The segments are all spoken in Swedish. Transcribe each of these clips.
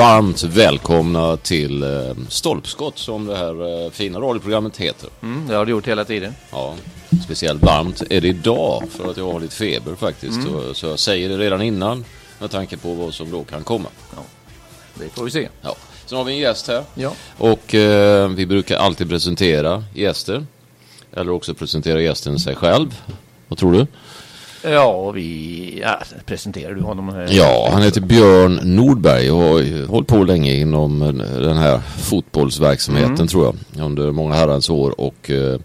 Ja, varmt välkomna till eh, Stolpskott som det här eh, fina radioprogrammet heter. Mm, det har du gjort hela tiden. Ja, speciellt varmt är det idag för att jag har lite feber faktiskt. Mm. Så, så jag säger det redan innan med tanke på vad som då kan komma. Det får vi se. Ja. Sen har vi en gäst här Ja. och eh, vi brukar alltid presentera gäster. Eller också presentera gästen sig själv. Vad tror du? Ja, vi... Ja, presenterar du honom? eh, Ja, han heter Björn Nordberg och har hållit på länge inom den här fotbollsverksamheten Mm. tror jag. Under många herrans år och eh,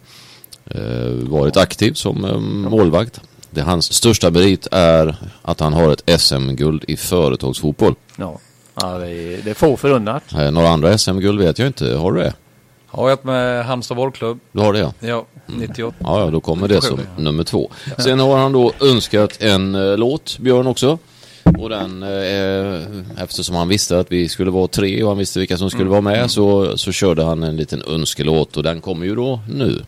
eh, varit aktiv som eh, målvakt. Det hans största merit är att han har ett SM-guld i företagsfotboll. Ja, ja det, är, det är få förunnat. Eh, några andra SM-guld vet jag inte. Har du det? Har jag med Halmstad bollklubb. Du har det ja. Ja, 98. Ja, ja, då kommer det som nummer två. Sen har han då önskat en eh, låt, Björn också. Och den, eh, eftersom han visste att vi skulle vara tre och han visste vilka som skulle vara med så, så körde han en liten önskelåt och den kommer ju då nu.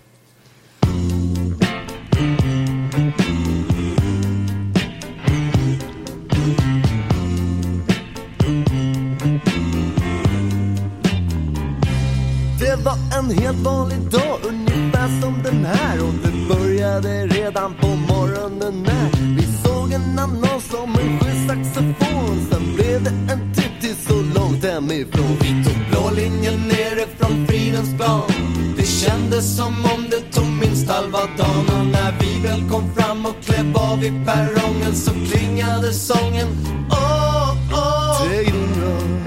En helt vanlig dag, ungefär som den här. Och det började redan på morgonen när Vi såg en annons om en sjösaxofon Sen blev det en titt till så långt hemifrån Vi tog blå linjen nerifrån Fridhemsplan Det kändes som om det tog minst halva dagen. Och när vi väl kom fram och klev av i perrongen Så klingade sången. Åh, åh. Tre gringor,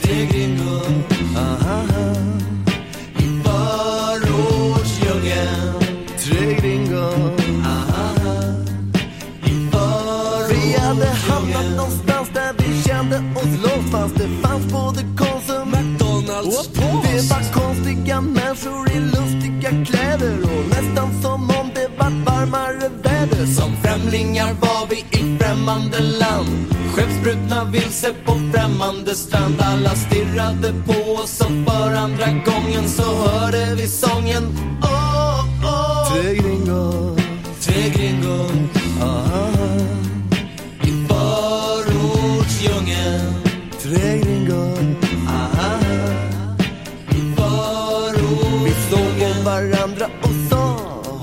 tre konstiga människor i lustiga kläder Och nästan som om det var varmare väder. Som främlingar var vi i främmande land. Skeppsbrutna vilse på främmande strand. Alla stirrade på oss och för andra gången så hörde vi sången. Åh, åh Tre gringor Tre gringor aha. I förortsdjungeln. Tre gringor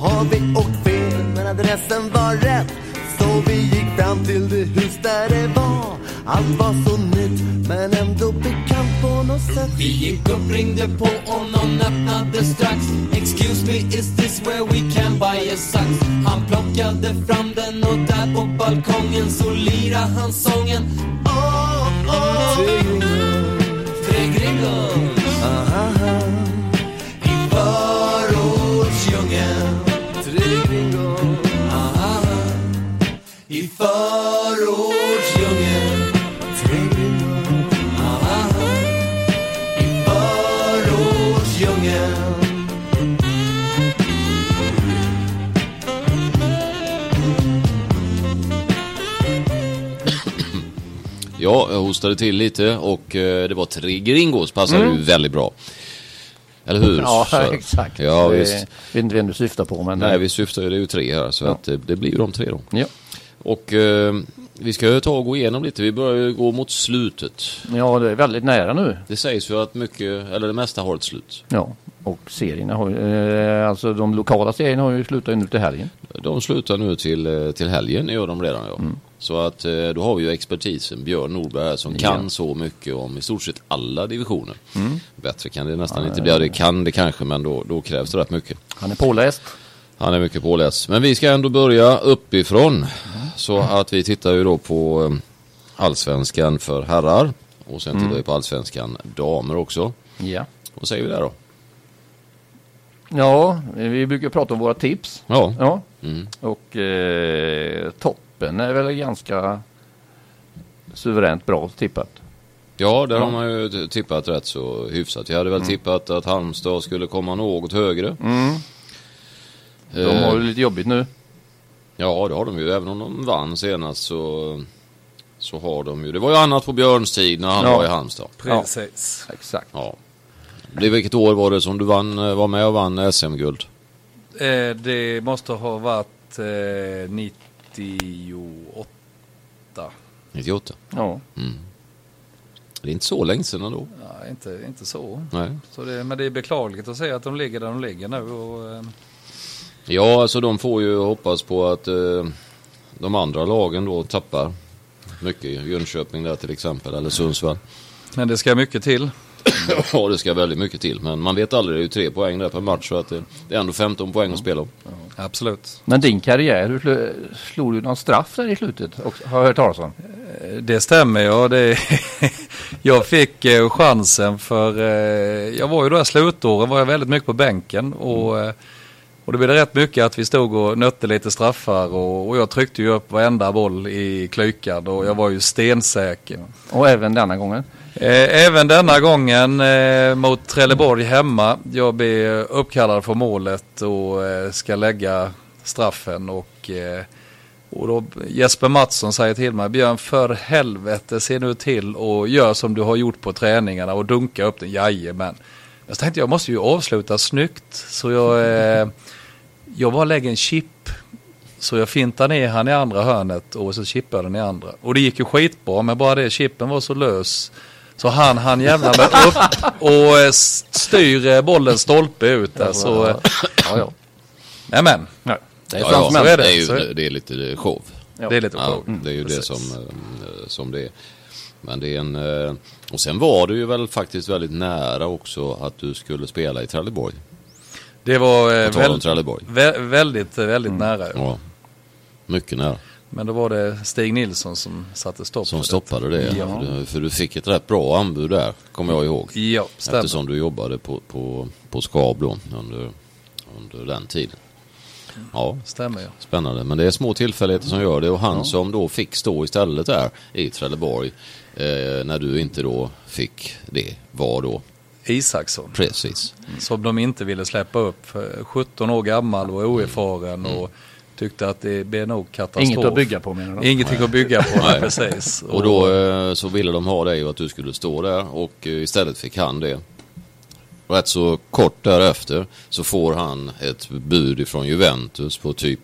Har vi åkt fel men adressen var rätt. Så vi gick fram till det hus där det var. Allt var så nytt men ändå bekant på något sätt. Vi gick upp, ringde på och någon öppnade strax. Excuse me, is this where we can buy a sax? Han plockade fram den och där på balkongen så lirade han sången. Åh, åh. Tre gringor Tre gringor I förortsdjungeln förortsdjungeln I Ja, jag hostade till lite och eh, det var tre gringos, passade ju väldigt bra. Eller hur? Mm. Ja, Så- exakt. Ja, Det- visst. vet inte vem du syftar på, men... Nej, vi syftar ju, det är ju tre här så Ja. att det, det blir ju de tre då. Ja. Och eh, vi ska ju ta och gå igenom lite, vi börjar ju gå mot slutet. ja, det är väldigt nära nu. Det sägs ju att mycket, eller det mesta har ett slut. Ja, och serierna har ju... Eh, alltså de lokala serierna har ju slutat nu till helgen. De slutar nu till, eh, till helgen, gör de redan ja. Mm. Så att eh, då har vi ju expertisen Björn Nordberg här som Ja. kan så mycket om i stort sett alla divisioner. Mm. Bättre kan det nästan inte bli. Ja, det kan det kanske men då, då krävs det rätt mycket. Han är påläst. Han är mycket påläst. Men vi ska ändå börja uppifrån. Så att vi tittar ju då på eh, allsvenskan för herrar. Och sen tittar vi på allsvenskan damer också. Ja. Vad säger vi där då? Ja, vi brukar prata om våra tips. Ja. Ja, Mm. och eh, toppen är väl ganska suveränt bra tippat. Ja, där Ja. har man ju tippat rätt så hyfsat. Jag hade väl tippat att Halmstad skulle komma något högre. Mm. De Eh, har ju lite jobbigt nu. Ja, det har de ju. Även om de vann senast så, så har de ju. Det var ju annat på Björns tid när han Ja. var i Halmstad. Precis. Exakt. Ja. Det vilket år var det som du vann, eh, var med och vann SM-guld? Eh, det måste ha varit eh, 98. 98. Ja. Det är inte så länge sedan ändå. Nej, inte, inte så. Nej. så det, men det är beklagligt att se att de ligger där de ligger nu. Och, eh, Ja, alltså de får ju hoppas på att eh, de andra lagen då tappar mycket. Jönköping där till exempel, eller Sundsvall. men det ska mycket till. Ja, det ska väldigt mycket till. Men man vet aldrig, det är ju tre poäng där per match. Så att det, det är ändå 15 poäng att spela om. Absolut. Men din karriär, slu- slog du någon straff där i slutet? också, Har jag hört talas om. Eh, Det stämmer ja. Det, jag fick eh, chansen för eh, jag var ju då i slutåren var jag väldigt mycket på bänken. Och, eh, och det blev rätt mycket att vi stod och nötte lite straffar och, och jag tryckte ju upp varenda boll i klykan och jag var ju stensäker. Och även denna gången. Eh, Även denna gången eh, mot Trelleborg hemma. Jag blir uppkallad för målet och eh, ska lägga straffen. Och, och då Jesper Mattsson säger till mig, Björn för helvete se nu till och gör som du har gjort på träningarna och dunka upp den. Jajamän. Jag tänkte jag måste ju avsluta snyggt. Så jag, eh, jag bara lägger en chip. Så jag fintar ner han i andra hörnet och så chippar jag den i andra. Och det gick ju skitbra men bara det chippen var så lös. Så han han jävlar med upp och eh, styr eh, bollen stolpe ut där. Så, eh, Ja, ja. nämen. Nej, det är Ja, ja, som är det. det, är ju, det är lite show. Det är lite Ja, show. det är ju det Precis. som, eh, som det är. Men det är en... eh, Och sen var du ju väl faktiskt väldigt nära också att du skulle spela i Trelleborg. Det var eh, väl, Trelleborg. vä väldigt, eh, väldigt nära. Ja. Mycket nära. Men då var det Stig Nilsson som satte stopp Som stoppade det. Ja. För, du, för du fick ett rätt bra anbud där, kommer jag ihåg. det. Ja, stämmer. Eftersom du jobbade på, på, på Skab då under, under den tiden. Ja, Stämmer ja. spännande. Men det är små tillfälligheter som gör det. Och han som då fick stå istället där i Trelleborg eh, när du inte då fick det var då Isaksson. precis. Som de inte ville släppa upp. För 17 år gammal och oerfaren och tyckte att det blir nog katastrof. Inget att bygga på menar du? Ingenting att bygga på, Nej. precis. Och då eh, så ville de ha dig och att du skulle stå där och eh, istället fick han det. Rätt så kort därefter så får han ett bud ifrån Juventus på typ,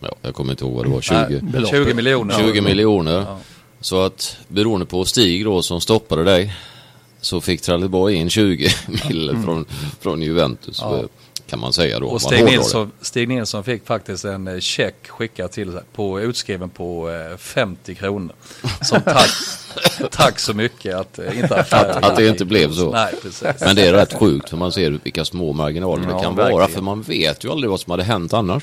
ja, jag kommer inte ihåg vad det var, 20, Nej, beloppet. 20 miljoner. 20 miljoner. Ja. Så att beroende på Stig då som stoppade dig så fick Trelleborg in 20 mil från, från Juventus Mm. Ja. eh, kan man säga då. Och Stig. Nilsson, Stig Nilsson fick faktiskt en eh, check skickad till på, utskriven på eh, 50 kronor. Som tack, tack så mycket att eh, inte affären Att det inte blev så. Nej. Men det är rätt sjukt för man ser vilka små marginaler Ja, det kan vara. verkligen. För man vet ju aldrig vad som hade hänt annars.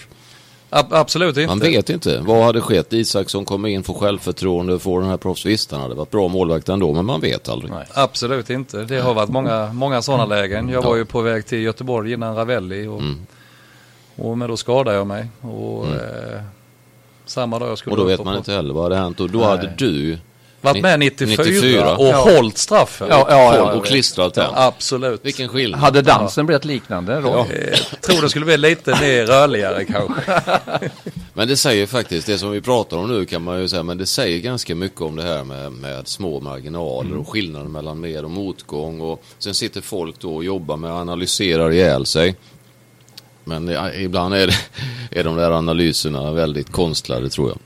Ab- absolut inte. Man vet inte. Vad hade skett? Isaksson kommer in, får självförtroende, får den här proffs. Visst, han hade varit bra målvakt ändå, men man vet aldrig. Nej. Absolut inte. Det har varit många, många sådana lägen. Jag var ju på väg till Göteborg innan Ravelli och, Mm. och men då skadade jag mig. Och, eh, samma dag jag skulle Och då vet man på- inte heller vad hade hänt. Och då Nej. hade du Varit med 94, 94. och Ja. hållit straffen. Ja, ja, ja. och klistrat den. Absolut. Vilken skillnad. Hade dansen blivit liknande? Då? Ja. Eh, tror det skulle bli lite mer rörligare kanske. Men det säger faktiskt, det som vi pratar om nu kan man ju säga, men det säger ganska mycket om det här med, med små marginaler och skillnaden mellan med och motgång. Och sen sitter folk då och jobbar med att analysera ihjäl sig. Men ibland är, det, är de där analyserna väldigt konstlade tror jag.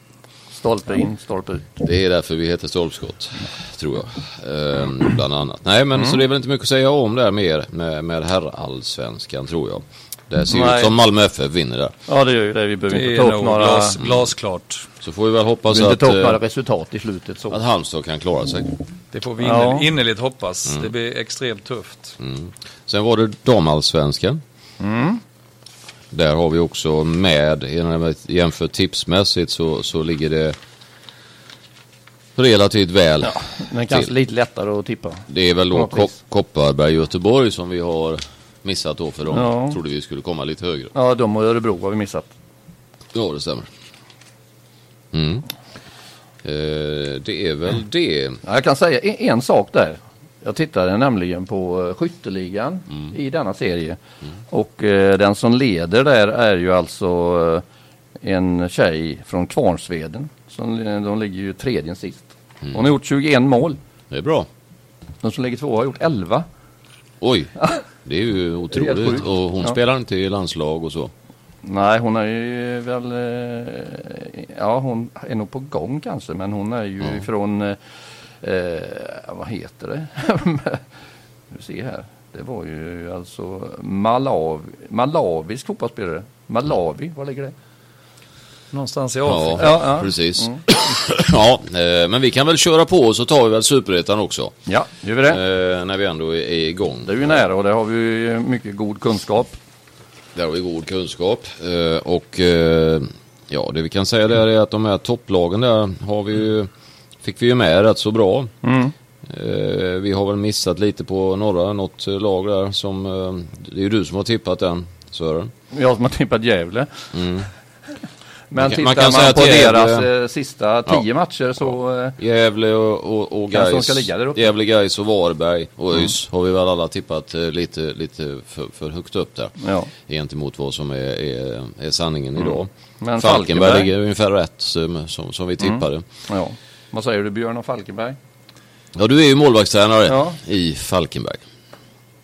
Stolpe in, stolpe ut. Det är därför vi heter stolpskott, tror jag. Ehm, bland annat. Nej, men så det är väl inte mycket att säga om där mer med, med herrallsvenskan, tror jag. Det ser Nej. ut som Malmö FF vinner där. Ja, det gör ju det. Vi behöver Det inte är ta upp några, glas, glasklart. Så får vi väl vi hoppas behöver inte att, ta upp några eh, resultat i slutet. Så. att Halmstad kan klara sig. Det får vi Ja. innerligt, hoppas. Det blir extremt tufft. Sen var det damallsvenskan. Mm. Där har vi också med, jämfört tipsmässigt så, så ligger det relativt väl. Men kanske till. lite lättare att tippa. Det är väl då något Ko- vis. Kopparberg Göteborg som vi har missat då för de Ja. trodde vi skulle komma lite högre. Ja, de och Örebro har vi missat. Ja, det stämmer. Mm. Eh, det är väl det. Ja, jag kan säga en, en sak där. Jag tittade nämligen på eh, skytteligan i denna serie. Och eh, den som leder där är ju alltså eh, en tjej från Kvarnsveden. Som, de ligger ju tredje sist. Hon har gjort 21 mål. Det är bra. De som ligger två har gjort 11. Oj, det är ju otroligt. Och hon Ja. spelar inte i landslag och så. Nej, hon är ju väl... eh, Ja, hon är nog på gång kanske. Men hon är ju Ja. från eh, vad heter det? du ser här. Det var ju alltså Malawi, malawisk fotbollsspelare. Malawi, var ligger det? Någonstans i Ja, Afrika. Ja, ja. precis. ja, eh, men vi kan väl köra på och så tar vi väl Superettan också. Ja, gör vi det. Eh, när vi ändå är, igång. Det är ju nära och där har vi ju mycket god kunskap. Där har vi god kunskap. Eh, och ja, det vi kan säga där är att de här topplagen där har vi ju, fick vi ju med rätt så bra. Mm. Eh, vi har väl missat lite på några, något lag där som, eh, det är ju du som har tippat den Sören. Jag som har tippat Gävle. Mm. Men Man kan- tittar man man, kan säga på att Gävle- deras eh, sista tio matcher så... Eh, Gävle och, och, och Gais. Gävle, Gais och Varberg och ÖIS har vi väl alla tippat eh, lite, lite för, för högt upp där. ja. Gentemot vad som är, är, är sanningen idag. Mm. Men Falkenberg, ligger ungefär rätt som, som, som vi tippade. ja. Vad säger du Björn och Falkenberg? Ja, du är ju målvaktstränare Ja. i Falkenberg.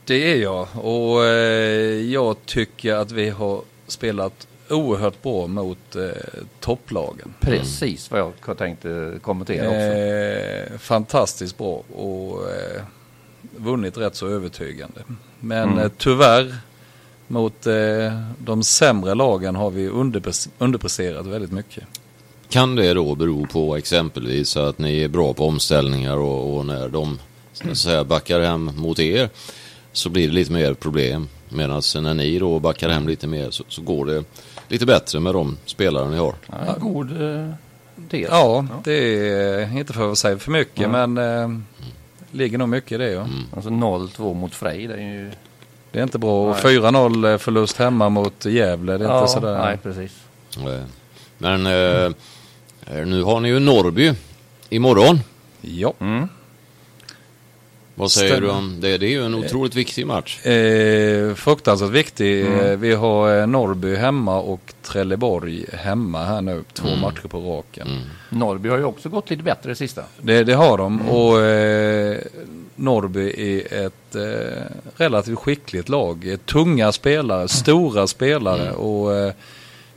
Det är jag och eh, jag tycker att vi har spelat oerhört bra mot eh, topplagen. Precis vad jag tänkte kommentera också. Eh, fantastiskt bra och eh, vunnit rätt så övertygande. Men Mm. eh, tyvärr mot eh, de sämre lagen har vi underpres- underpresterat väldigt mycket. Kan det då bero på exempelvis att ni är bra på omställningar och, och när de så att säga, backar hem mot er så blir det lite mer problem. Medan när ni då backar hem lite mer så, så går det lite bättre med de spelare ni har. Ja, god eh, tes. Ja, det är inte för att säga för mycket Ja. men eh, ligger nog mycket i det. Ja. Alltså 0-2 mot Frej. Det är ju... Det är inte bra. Och Nej. 4-0 förlust hemma mot Gävle. Det är inte sådär. Nej, precis. Men eh, nu har ni ju Norrby imorgon. Ja. Mm. Vad säger Stämmer. du om det? Det är ju en otroligt viktig match. Eh, fruktansvärt viktig. Mm. Eh, Vi har eh, Norrby hemma och Trelleborg hemma här nu. Två Mm. matcher på raken. Mm. Norrby har ju också gått lite bättre det sista. Det, det har de. Mm. Och eh, Norrby är ett eh, relativt skickligt lag. Eh, Tunga spelare, stora spelare. Mm. Och eh,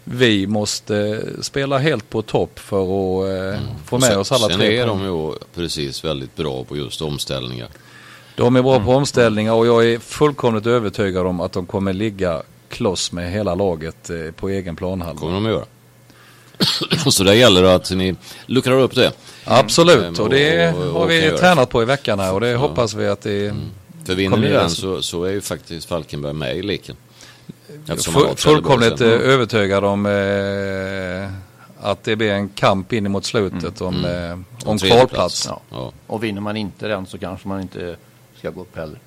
vi måste spela helt på topp för att eh, få med Mm. Och oss alla sen, tre Sen är de ju precis väldigt bra på just omställningar. De är bra Mm. på omställningar och jag är fullkomligt övertygad om att de kommer ligga kloss med hela laget eh, på egen planhalva. kommer de att göra. Så det gäller att ni luckrar upp det. Absolut, Mm. och det Och- och- har vi tränat på i veckan här och det hoppas vi att det För vinner ni det den så, så är ju faktiskt Falkenberg med i leken. Full, fullkomligt eh, övertygad om eh, att det blir en kamp in mot slutet om, eh, om Om tredje kvalplats. plats. Ja. Ja. Och vinner man inte den så kanske man inte ska gå upp heller.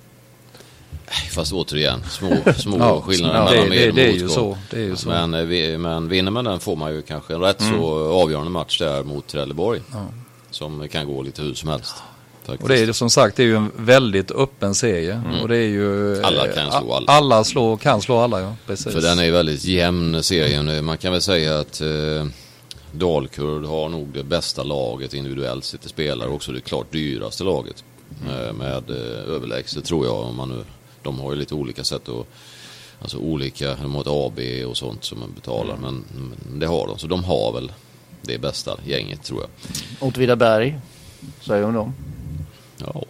Fast återigen, små, små Ja, skillnader ja, mellan det, med det, det är ju så. Det är ju så. Men, eh, men vinner man den får man ju kanske en rätt så avgörande match där mot Trelleborg. Ja. Som kan gå lite hur som helst. Faktiskt. Och det är ju som sagt det är ju en väldigt öppen serie. Och det är ju... Mm. Alla eh, kan slå alla. Alla slår, kan slå alla ja. Precis. För den är ju väldigt jämn serien. Man kan väl säga att eh, Dalkurd har nog det bästa laget individuellt sett till spelare. Också det klart dyraste laget. Eh, med eh, överlägset tror jag. Om man nu, de har ju lite olika sätt att Alltså olika, de har ett AB och sånt som man betalar. Men, men det har de. Så de har väl det bästa gänget tror jag. Åtvidaberg, säger hon dem. Ja.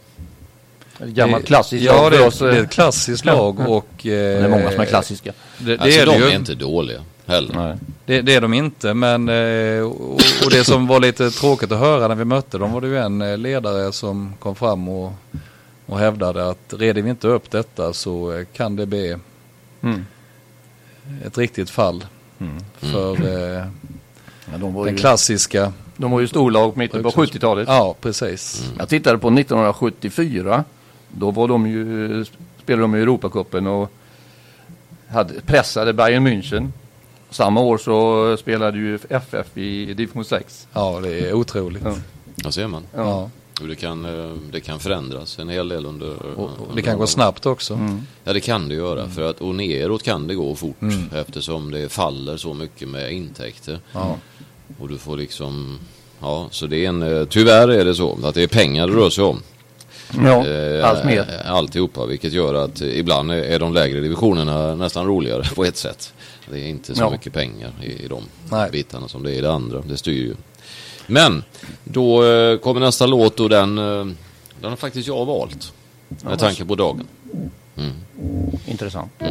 Ett gammalt Det- klassiskt Ja, lag det, oss. det är eh, ett klassiskt lag och... Eh, Det är många som är klassiska. Det, det Alltså är de det ju. är inte dåliga heller. Nej. Det, det är de inte, men eh, och, och det som var lite tråkigt att höra när vi mötte dem var det ju en eh, ledare som kom fram och, och hävdade att reder vi inte upp detta så eh, kan det bli Mm. ett riktigt fall Mm. för eh, Ja, de, var den ju, klassiska. De var ju storlag på mitten på 70-talet. Ja, precis. Jag tittade på 1974. Då var de ju, spelade de i Europacupen och hade, pressade Bayern München. Samma år så spelade ju FF i division 6. Ja, det är otroligt. Ja. Ja, ser man. Ja. Det kan, eh, det kan förändras en hel del under... Och, under det kan gå snabbt också. Mm. Ja det kan det göra. För att, och neråt kan det gå fort. Mm. Eftersom det faller så mycket med intäkter. Ja. Och du får liksom... Ja, så det är en... eh, Tyvärr är det så att det är pengar det rör sig om. Ja, Eh, allt mer. Alltihopa, vilket gör att ibland är- de lägre divisionerna nästan roligare på ett sätt. Det är inte så Ja. mycket pengar i, i de Nej. bitarna som det är i det andra. Det styr ju Men då eh, kommer nästa låt och den, eh, den har faktiskt jag valt. Med tanke på dagen. Intressant. Det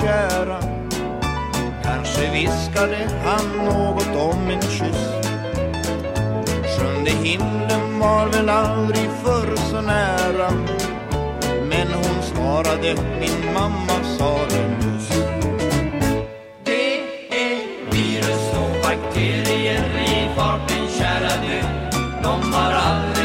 kära Kanske viskade han något om en kyss. Sjunde himlen var väl aldrig förr så nära. Men hon svarade, min mamma sa det nyss. Det är virus och bakterier i farten kära du. De har aldrig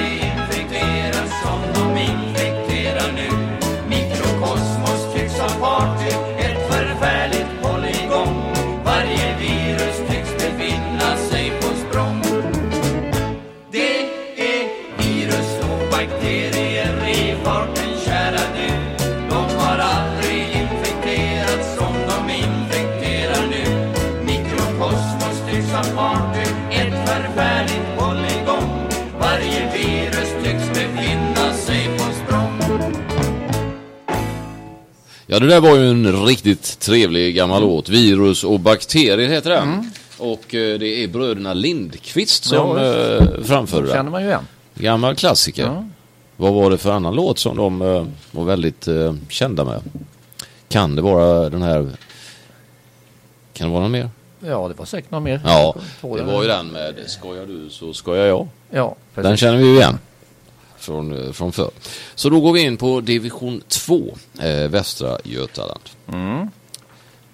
Ja, det där var ju en riktigt trevlig gammal låt. Virus och bakterier heter den. Och eh, det är bröderna Lindqvist som Ja, eh, framförde den. känner man ju igen. Gammal klassiker. Ja. Vad var det för annan låt som de eh, var väldigt kända med? Kan det vara den här... Kan det vara någon mer? Ja, det var säkert någon mer. Ja, det var ju den med Skojar du så skojar jag. Ja, precis. Den känner vi ju igen från, eh, från förr. Så då går vi in på division 2, eh, Västra Götaland. Mm.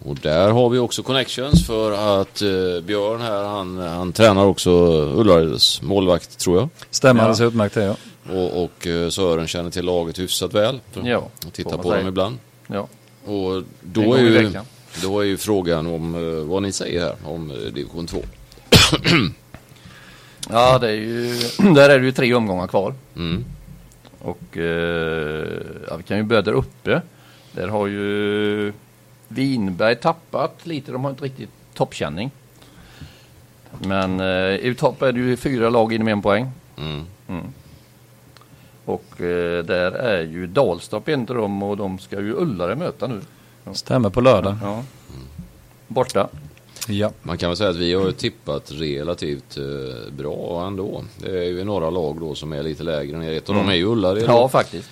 Och där har vi också connections för att eh, Björn här, han, han tränar också Ullareds målvakt tror jag. Stämmer Ja. alldeles utmärkt det ja. Och, och eh, Sören känner till laget hyfsat väl. Ja, att titta får man på dem ibland. Ja. Och då är, ju, då är ju frågan om eh, vad ni säger här om division 2. ja, det är ju, där är det ju tre omgångar kvar. Mm. Och eh, ja, vi kan ju börja där uppe. Där har ju Vinberg tappat lite. De har inte riktigt toppkänning. Men eh, i topp är det ju fyra lag inom en poäng. Mm. Och eh, där är ju Dalstorp av dem och de ska ju Ullare möta nu. Stämmer på lördag. Ja. Borta. Ja. Man kan väl säga att vi har tippat relativt eh, bra ändå. Det är ju några lag då som är lite lägre än er. Ett av dem är ju Ullared. Ja, faktiskt.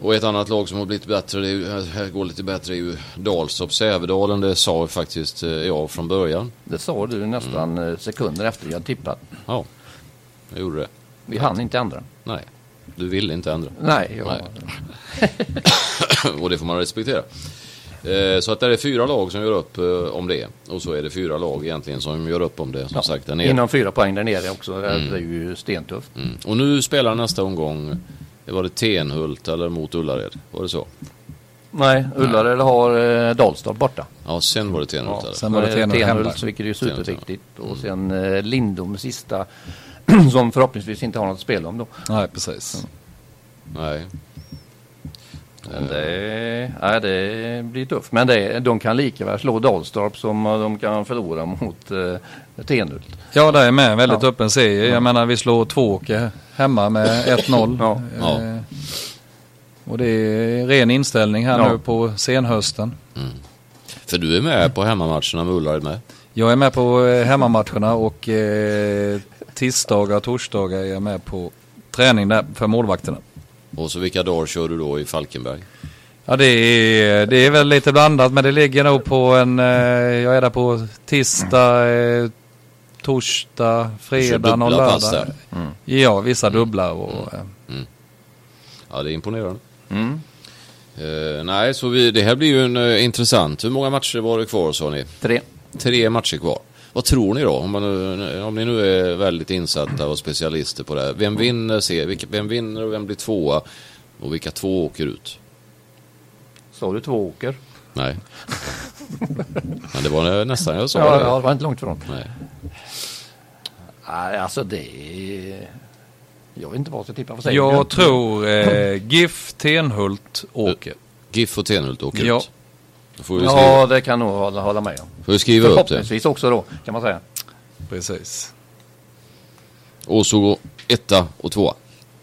Och ett annat lag som har blivit bättre, det är, här går lite bättre, är ju Dalstorp Sävedalen. Det sa faktiskt eh, jag från början. Det sa du nästan eh, sekunder efter hade tippat. Ja, jag gjorde det. Vi hann inte ändra. Nej, du ville inte ändra. Nej, jag, Nej. och det får man respektera. Eh, Så att det är fyra lag som gör upp eh, om det. Och så är det fyra lag egentligen som gör upp om det. Som Ja, sagt, där nere. Inom fyra poäng där nere också. Det är ju stentufft. Mm. Och nu spelar nästa omgång, var det Tenhult eller mot Ullared? Var det så? Nej, Ullared har eh, Dalstorp borta. Ja, sen var det Tenhult Ja, sen var det Tenhult. Tenhult, vilket är ju superviktigt. Och sen eh, Lindom sista, som förhoppningsvis inte har något att spela om då. Nej, precis. Nej. Men det, nej, det blir tufft. Men det, de kan lika väl slå Dalstorp som de kan förlora mot eh, Tenhult. Ja, det är med väldigt Ja. öppen serie. Jag menar vi slår Tvååker hemma med 1-0. Ja. Ja. Eh, Och det är ren inställning här Ja. nu på senhösten. För du är med på hemmamatcherna med Ullared med? Jag är med på eh, hemmamatcherna och eh, tisdagar och torsdagar är jag med på träning där för målvakterna. Och så vilka dagar kör du då i Falkenberg? Ja det är, det är väl lite blandat men det ligger nog på en, eh, jag är där på tisdag, eh, torsdag, fredag, pass lördag. där. Ja, vissa dubbla och eh, Ja, det är imponerande. Mm. Eh, nej, så vi, det här blir ju en, eh, intressant. Hur många matcher var det kvar sa ni? Tre. Tre matcher kvar. Vad tror ni då? Om, man om ni nu är väldigt insatta och specialister på det här. Vem vinner, se, vilka, vem vinner och vem blir tvåa? Och vilka två åker ut? Sa du två åker? Nej. Men det var nästan jag sa Ja, det. ja, det var inte långt ifrån. Nej. Nej, alltså det är... Jag vet inte vad jag ska tippa. Vad jag tror eh, GIF Tenhult åker. GIF och Tenhult åker Ja. ut. Då får vi skriva, Ja, det kan nog hålla, hålla med om. får vi skriva upp det. Förhoppningsvis också då, kan man säga. Precis. Och så etta och tvåa.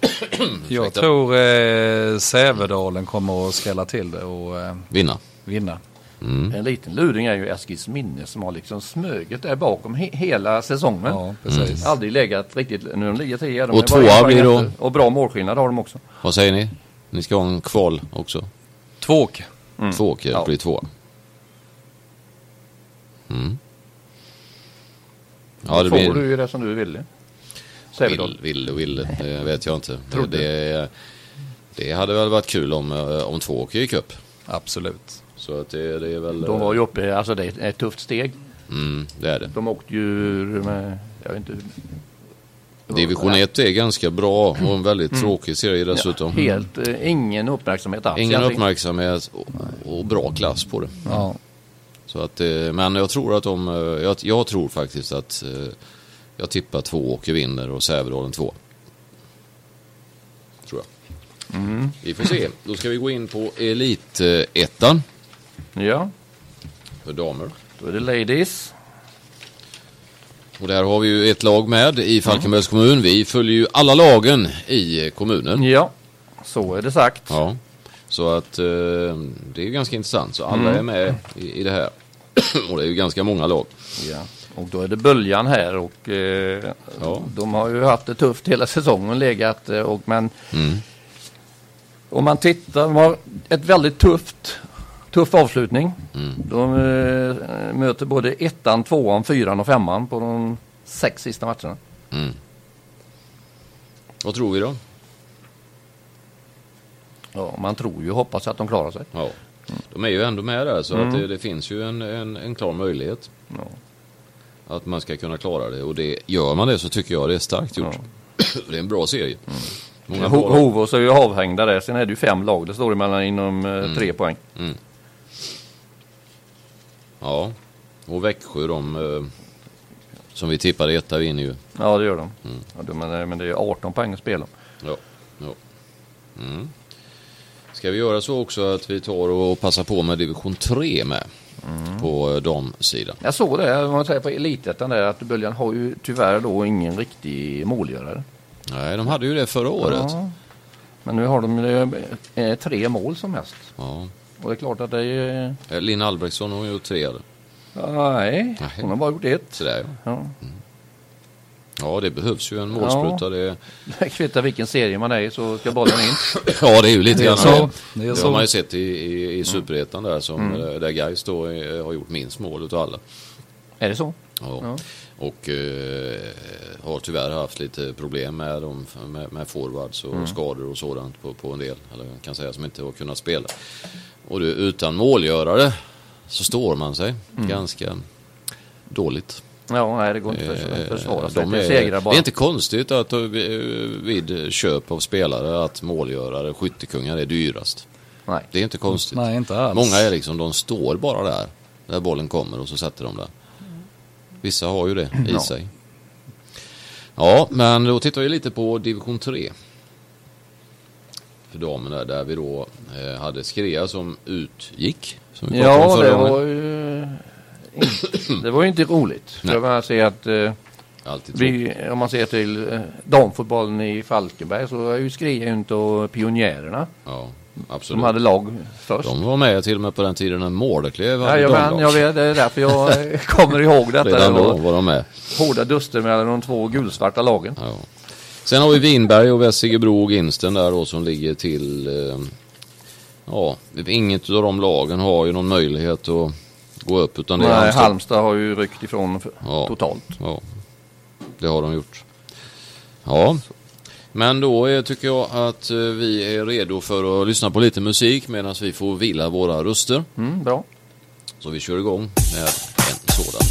Jag tror eh, Sävedalen kommer att skrälla till det och eh, Vinna. vinna. Mm. En liten luring är ju Eskils minne som har liksom smugit där bakom he hela säsongen. Ja, precis. Aldrig legat riktigt, nu de ligger tio. De Och är tvåa blir då? Och bra målskillnad har de också. Vad säger ni? Ni ska ha en kval också. Två åker. Två åker Ja. blir tvåa. Mm. Ja, det Får blir... du ju det som du ville. Vill, vill och vill, det vet jag inte. Trodde. Det, det hade väl varit kul om, eh, om två åker gick upp. Absolut. Så att det, det är väl... De var ju uppe, alltså det är ett tufft steg. Mm, det är det. De åkte ju med, jag vet inte. Division 1 är ganska bra och en väldigt tråkig serie dessutom. Mm. Helt, eh, ingen uppmärksamhet alls. Ingen uppmärksamhet och, och bra klass på det. Ja. Så att, eh, men jag tror att de, eh, jag, jag tror faktiskt att jag tippar två åker vinner och Sävedalen två. Tror jag. Mm. Vi får se. Då ska vi gå in på Elitettan Ja, för damer. då är det ladies. Och där har vi ju ett lag med i Falkenbergs kommun. Vi följer ju alla lagen i kommunen. Ja, så är det sagt. Ja. Så att eh, det är ju ganska intressant. Så alla är med i, i det här. och det är ju ganska många lag. Ja. Och då är det Böljan här och eh, Ja. de har ju haft det tufft hela säsongen legat eh, och men Mm. om man tittar, de har ett väldigt tufft tuff avslutning. Mm. De eh, möter både ettan, tvåan, fyran och femman på de sex sista matcherna. Mm. Vad tror vi då? Ja, man tror ju och hoppas att de klarar sig. Ja. De är ju ändå med där så att det, det finns ju en, en, en klar möjlighet. Ja. Att man ska kunna klara det och det, gör man det så tycker jag det är starkt gjort. det är en bra serie. Många bra Ho-. Hovås är ju avhängda där. Sen är det ju fem lag. Det står emellan inom eh, tre poäng. Ja, och Växjö de som vi tippade etta vinner ju. Ja, det gör de. Ja, det- men, men det är 18 poäng att spela. Ja, ja. Mm. Ska vi göra så också att vi tar och passar på med division 3 med på eh, damsidan. Jag såg det, om man säger på elitettan där, att Böljan har ju tyvärr då ingen riktig målgörare. Nej, de hade ju det förra året. Ja. Men nu har de eh, tre mål som mest. Ja. Och det är klart att det är... Eh, Linn Albrektsson har gjort tre eller? Nej, Nej. hon har bara gjort ett. Sådär ja. Ja. Ja, det behövs ju en målspruta. Det, Det kvittar vilken serie man är i så ska bollen in. ja, det är ju lite Det är grann så. det. Det är Det så. har man ju sett i, i, i Superettan där som eh, där Gais då eh, har gjort minst mål utav alla. Är det så? Ja. Ja. Och eh, har tyvärr haft lite problem med, dem, med, med forwards och skador och sådant på, på en del. Eller kan säga som inte har kunnat spela. Och det, utan målgörare så står man sig ganska dåligt. Ja, nej det går inte att Eh, försvara sig. de Det är, segrar bara. det är inte konstigt att eh, vid köp av spelare att målgörare, skyttekungar är dyrast. Nej. Det är inte konstigt. Nej, inte alls. Många är liksom, de står bara där, där bollen kommer och så sätter de där. Vissa har ju det i Ja. sig. Ja, men då tittar vi lite på division 3. För damerna där vi då eh, hade Skrea som utgick. Som vi pratade om Ja, förra det gången. var ju inte, det var ju inte roligt. För Nej. bara säga att eh, vi, om man ser till eh, damfotbollen i Falkenberg så är ju Skria inte och pionjärerna. Ja, absolut. De hade lag först. De var med till och med på den tiden när Mårdeklev hade Jajamän, damlag. jag vet, det är därför jag eh, kommer ihåg detta. Redan då var de med. hårda duster mellan de två gulsvarta lagen. Ja. Sen har vi Vinberg och Vessigebro och Ginsten där då som ligger till, eh, ja, inget av de lagen har ju någon möjlighet att gå upp. Utan det är Nej, Halmstad. Halmstad har ju ryckt ifrån Ja. totalt. Ja, det har de gjort. Ja, men då är, tycker jag att eh, vi är redo för att lyssna på lite musik medan vi får vila våra röster. Mm, bra. Så vi kör igång med en sådan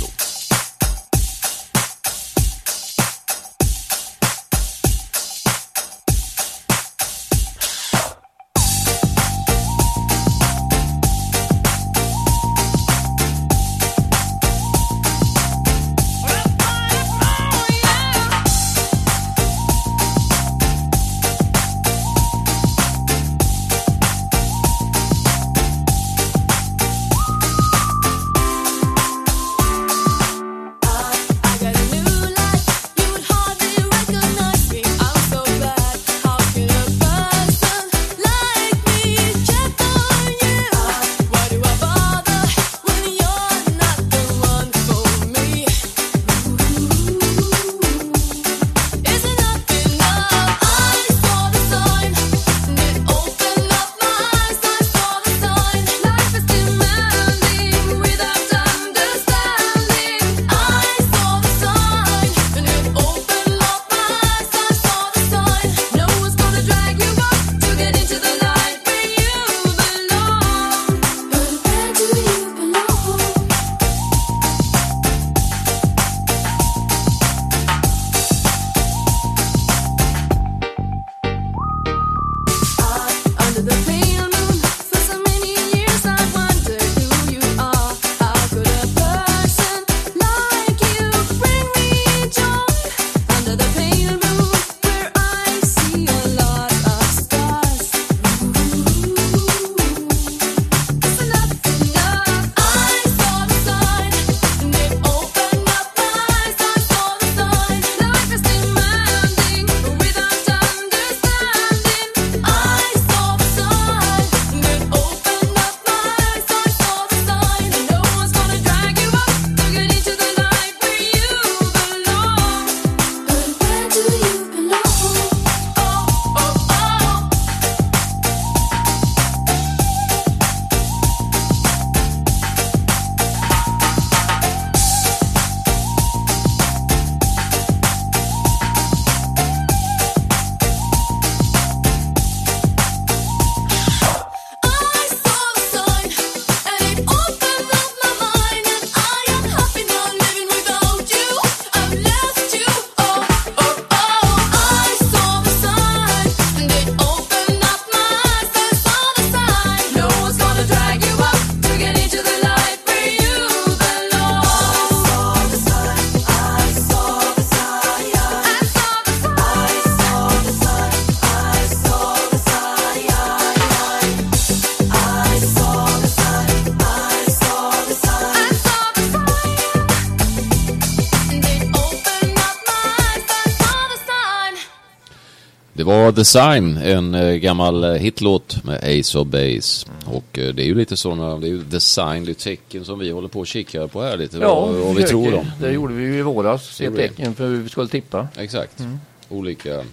var The Sign, en eh, gammal eh, hitlåt med Ace of Base. Och eh, det är ju lite sådana, det är ju The Sign, det är tecken som vi håller på och kikar på här lite. vad, vad vi tror om. Det gjorde vi ju i våras. Se tecken för hur vi skulle tippa. Exakt. Olika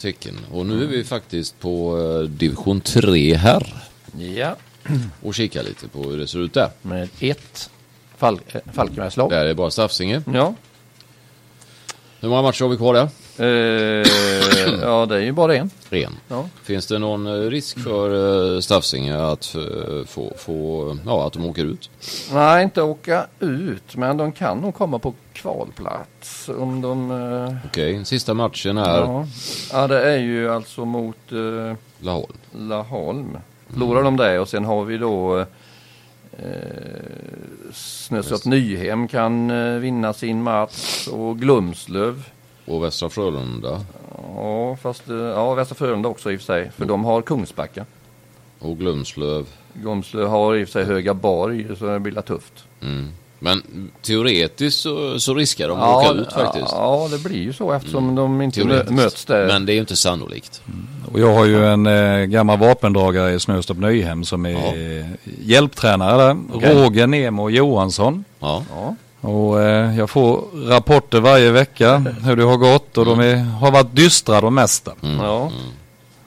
tecken. Och nu är vi faktiskt på division 3 här. Ja. Och kikar lite på hur det ser ut där. Med ett Fal Falkenbergslag. Där är bara Stafsinge. Ja. Hur många matcher har vi kvar där? Eh, ja, det är ju bara en. Ren. Ja. Finns det någon eh, risk för eh, Stafsinge att eh, få, få, ja, att de åker ut? Nej, inte åka ut, men de kan nog komma på kvalplats om de... eh, Okej, sista matchen är ja. ja, det är ju alltså mot eh, Laholm. Laholm. Förlorar de det och sen har vi då eh, Snöstorp Nyhem kan eh, vinna sin match och Glumslöv. Och Västra Frölunda. Ja, fast eh, ja, Västra Frölunda också i och för sig, för de har Kungsbacka. Och Glumslöv. Glumslöv har i och för sig Höga Borg, så det blir tufft. Mm. Men teoretiskt så, så riskar de att åka ut faktiskt. Ja, det blir ju så eftersom de inte möts där. Men det är ju inte sannolikt. Och jag har ju en eh, gammal vapendragare i Snöstorp Nyhem som är hjälptränare där. Okej. Roger Nemo Johansson. Ja. Och eh, jag får rapporter varje vecka hur det har gått och de är, har varit dystra de mesta. Mm. Ja.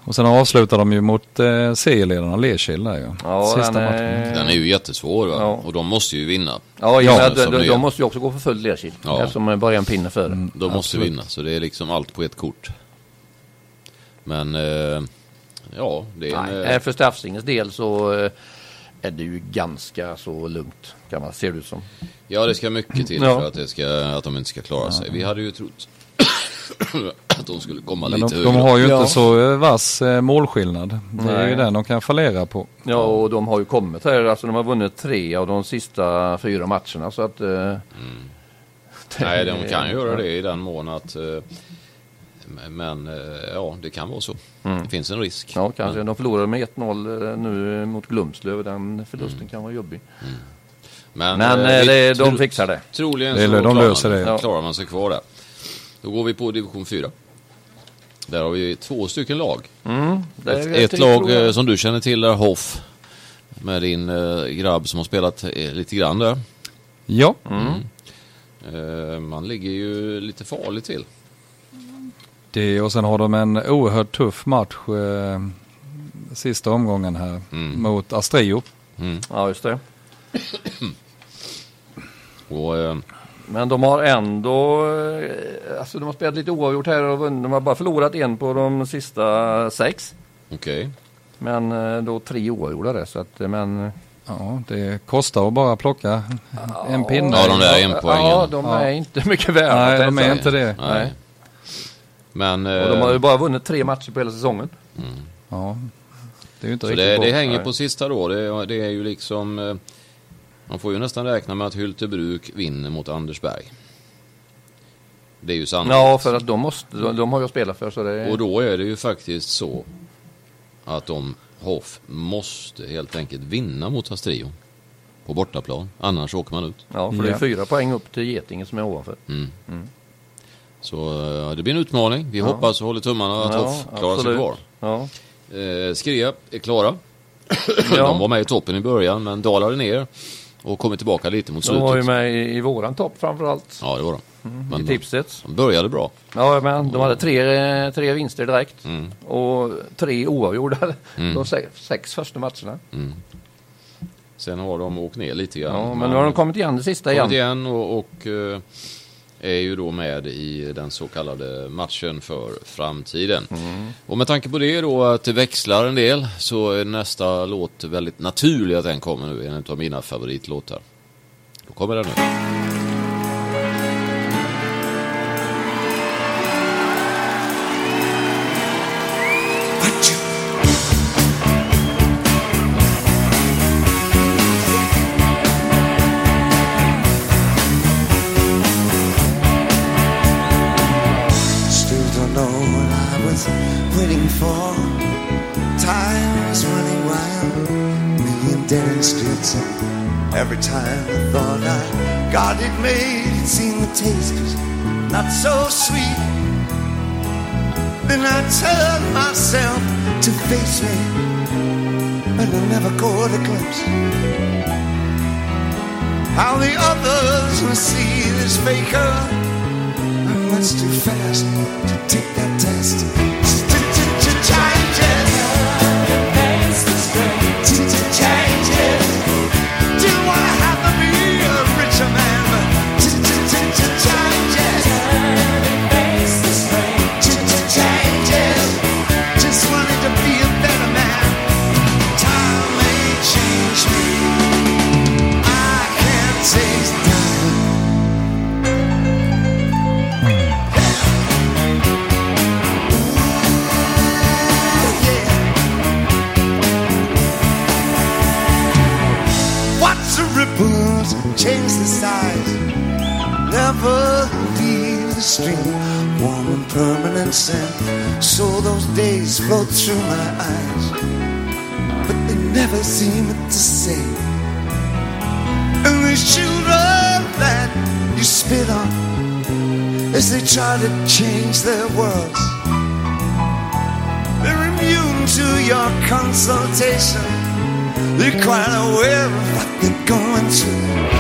Och sen avslutar de ju mot eh, serieledarna Lerkild där ju. Ja, Sista den matchen. är... Den är ju jättesvår va? Ja. Och de måste ju vinna. Ja, Ja, de, de, de måste ju också gå för full lerkil. Ja. Eftersom de bara är en pinne före. Mm. De måste Absolut. vinna, så det är liksom allt på ett kort. Men, eh, ja, det är en... Nej, eh, för Straffsingens del så eh, är det ju ganska så lugnt. Kan man, ser det ut som. Ja, det ska mycket till Ja. för att, det ska, att de inte ska klara sig. Vi hade ju trott att de skulle komma Men lite de, högre. de har ju Ja. inte så eh, vass eh, målskillnad. Det är ju Nej. den de kan fallera på. Ja, och de har ju kommit här. Alltså de har vunnit tre av de sista fyra matcherna. Så att... Eh, Nej, de kan göra det i den mån att... eh, Men eh, ja, det kan vara så. Mm. Det finns en risk. Ja, kanske. De förlorade med 1-0 nu mot Glumslöv. Den förlusten kan vara jobbig. Men, Men eh, eh, det, de fixar det. Troligen Det så de klarar, löser man, det. Klarar man sig kvar där. Då går vi på division 4. Där har vi två stycken lag. Mm, Ett, ett lag eh, som du känner till är Hoff. Med din eh, grabb som har spelat eh, lite grann där. Ja, Eh, man ligger ju lite farligt till. Det, och sen har de en oerhört tuff match eh, sista omgången här Mm. mot Astrio. Ja, just det. Och, eh, Men de har ändå, eh, alltså de har spelat lite oavgjort här och. De har bara förlorat en på de sista sex. Okej. Men eh, då tre oavgjorda där. Så att, eh, men, Ja, det kostar att bara plocka en pinne. Ja, de där enpoängen. Ja, de Ja. är inte mycket värda. Nej, de är inte det. Nej. Men eh, Och de har ju bara vunnit tre matcher på hela säsongen. Ja, det är ju inte så riktigt det, bra. det hänger Nej. på sista då. Det, det är ju liksom... Eh, man får ju nästan räkna med att Hyltebruk vinner mot Andersberg. Det är ju sannolikt. Ja, för att de, måste, de, de har ju att spela för. Så det, Och då är det ju faktiskt så att de Hoff måste helt enkelt vinna mot Astrio på bortaplan. Annars åker man ut. ja, för det är Ja. fyra poäng upp till Getinge som är ovanför. Så eh, det blir en utmaning. Vi hoppas och håller tummarna att Hoff klarar sig absolut. kvar. Ja. Eh, Skrea är klara. Ja. De var med i toppen i början men dalade ner och kommer tillbaka lite mot De slutet. var ju med i, i våran topp framförallt. Ja, det var de. I Men de, tipset. de började bra. Ja, men de hade tre, tre vinster direkt. Mm. Och tre oavgjorda de sex, sex första matcherna. Sen har de åkt ner lite grann. Ja, men nu har de kommit igen det sista kommit igen. igen och, och eh, är ju då med i den så kallade matchen för framtiden. Mm. Och med tanke på det då att det växlar en del så är nästa låt väldigt naturlig att den kommer nu. En av mina favoritlåtar. Då kommer den nu. Every time I thought I got it made, it seemed the taste was not so sweet. Then I turned myself to face me, but I never caught a glimpse. How the others will see this faker. I'm much too fast to take that test. Those days float through my eyes. But they never seem to say. And these children that you spit on as they try to change their worlds. They're immune to your consultation. They're quite aware of what they're going through.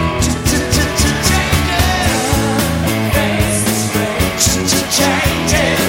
Changes. Don't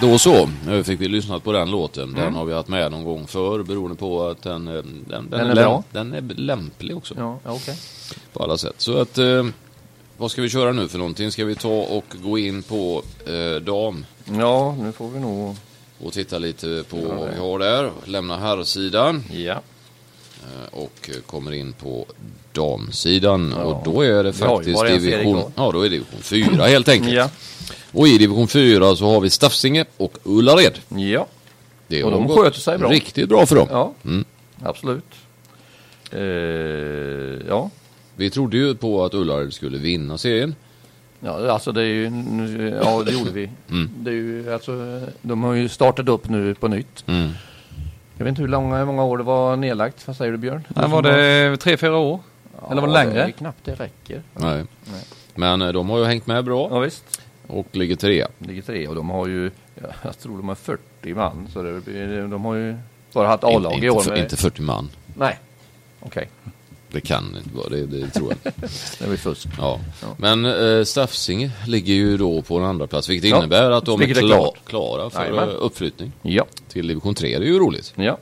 då så. Nu fick vi lyssnat på den låten. Den har vi haft med någon gång förr beroende på att den, eh, den, den, är läm- bra. den är lämplig också Ja, ja, okej. på alla sätt. Så att, eh, vad ska vi köra nu för någonting? Ska vi ta och gå in på eh, dam Ja, nu får vi nog... och titta lite på vad vi har där. Lämna herrsidan Ja. eh, och kommer in på damsidan. Ja. Och då är det faktiskt serie division, ja, då är det division 4 helt enkelt. Ja. Och i division 4 så har vi Staffsinge och Ullared. Ja. Det Och de sköter sig bra. Riktigt bra för dem. Ja, Mm. absolut. Eh, ja. Vi trodde ju på att Ullared skulle vinna serien. Ja, alltså det är ju, nu- ja det gjorde vi. Mm. Det är ju, alltså, de har ju startat upp nu på nytt. Mm. Jag vet inte hur långa, hur många år det var nedlagt. Vad säger du Björn? Här var det tre, fyra år. eller var det längre? Det är knappt det räcker. Nej. Nej. Men eh, de har ju hängt med bra Ja visst. Och ligger trea. Ligger tre och de har ju, ja, jag tror de har 40 man. Så det, blir- de har ju bara haft A-lag inte, i år. inte, för, inte 40 man. Nej. Okej, Det kan inte vara det, det tror jag. det var ju fusk. Ja. Ja. Men eh, Staffsinge ligger ju då på en andra plats vilket Ja, innebär att de är är klar, klart. klara för Jajamän. eh, uppflyttning Ja. till division 3. Det är ju roligt. Ja.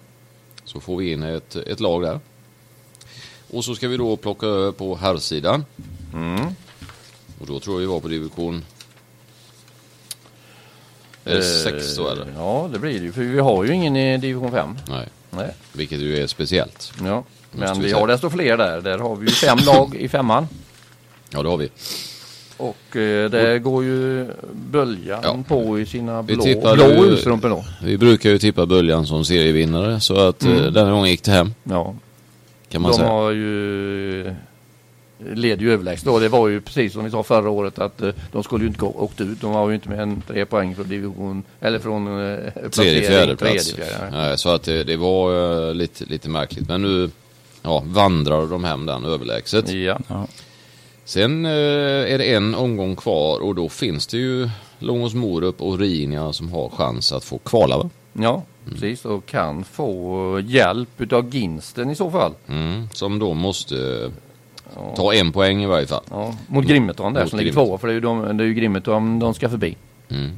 Så får vi in ett, ett lag där. Och så ska vi då plocka över på herrsidan. Mm. Och då tror jag vi var på division är det sex då eller? Eh, Ja, det blir det ju. För vi har ju ingen i division 5. Nej, Nej. vilket ju är speciellt. Ja. Men vi vi har desto fler där. Där har vi ju fem lag i femman. Ja, det har vi. Och eh, det går ju böljan Ja. på i sina blå, blå ullstrumpor då. Vi brukar ju tippa Böljan som serievinnare så att eh, Mm. denna gången gick det hem Ja. kan man De säga. har ju leder ju överlägset. Det var ju precis som vi sa förra året att eh, de skulle ju inte gå, åkt ut. De har ju inte mer än tre poäng från division eller från eh, Tredje, fjärde plats. Tredje, fjärde. Nej, Så att det, det var eh, lite, lite märkligt. Men nu ja, vandrar de hem den överlägset. Ja. Sen eh, är det en omgång kvar och då finns det ju Långås Morup och Rinja som har chans att få kvala va? ja, precis. Och kan få hjälp utav Ginsten i så fall. Mm, som då måste Ja. ta en poäng i varje fall. Ja, mot Grimmeton där Mot som ligger tvåa. För det är ju, de, det är ju Grimmeton de ska förbi. Mm.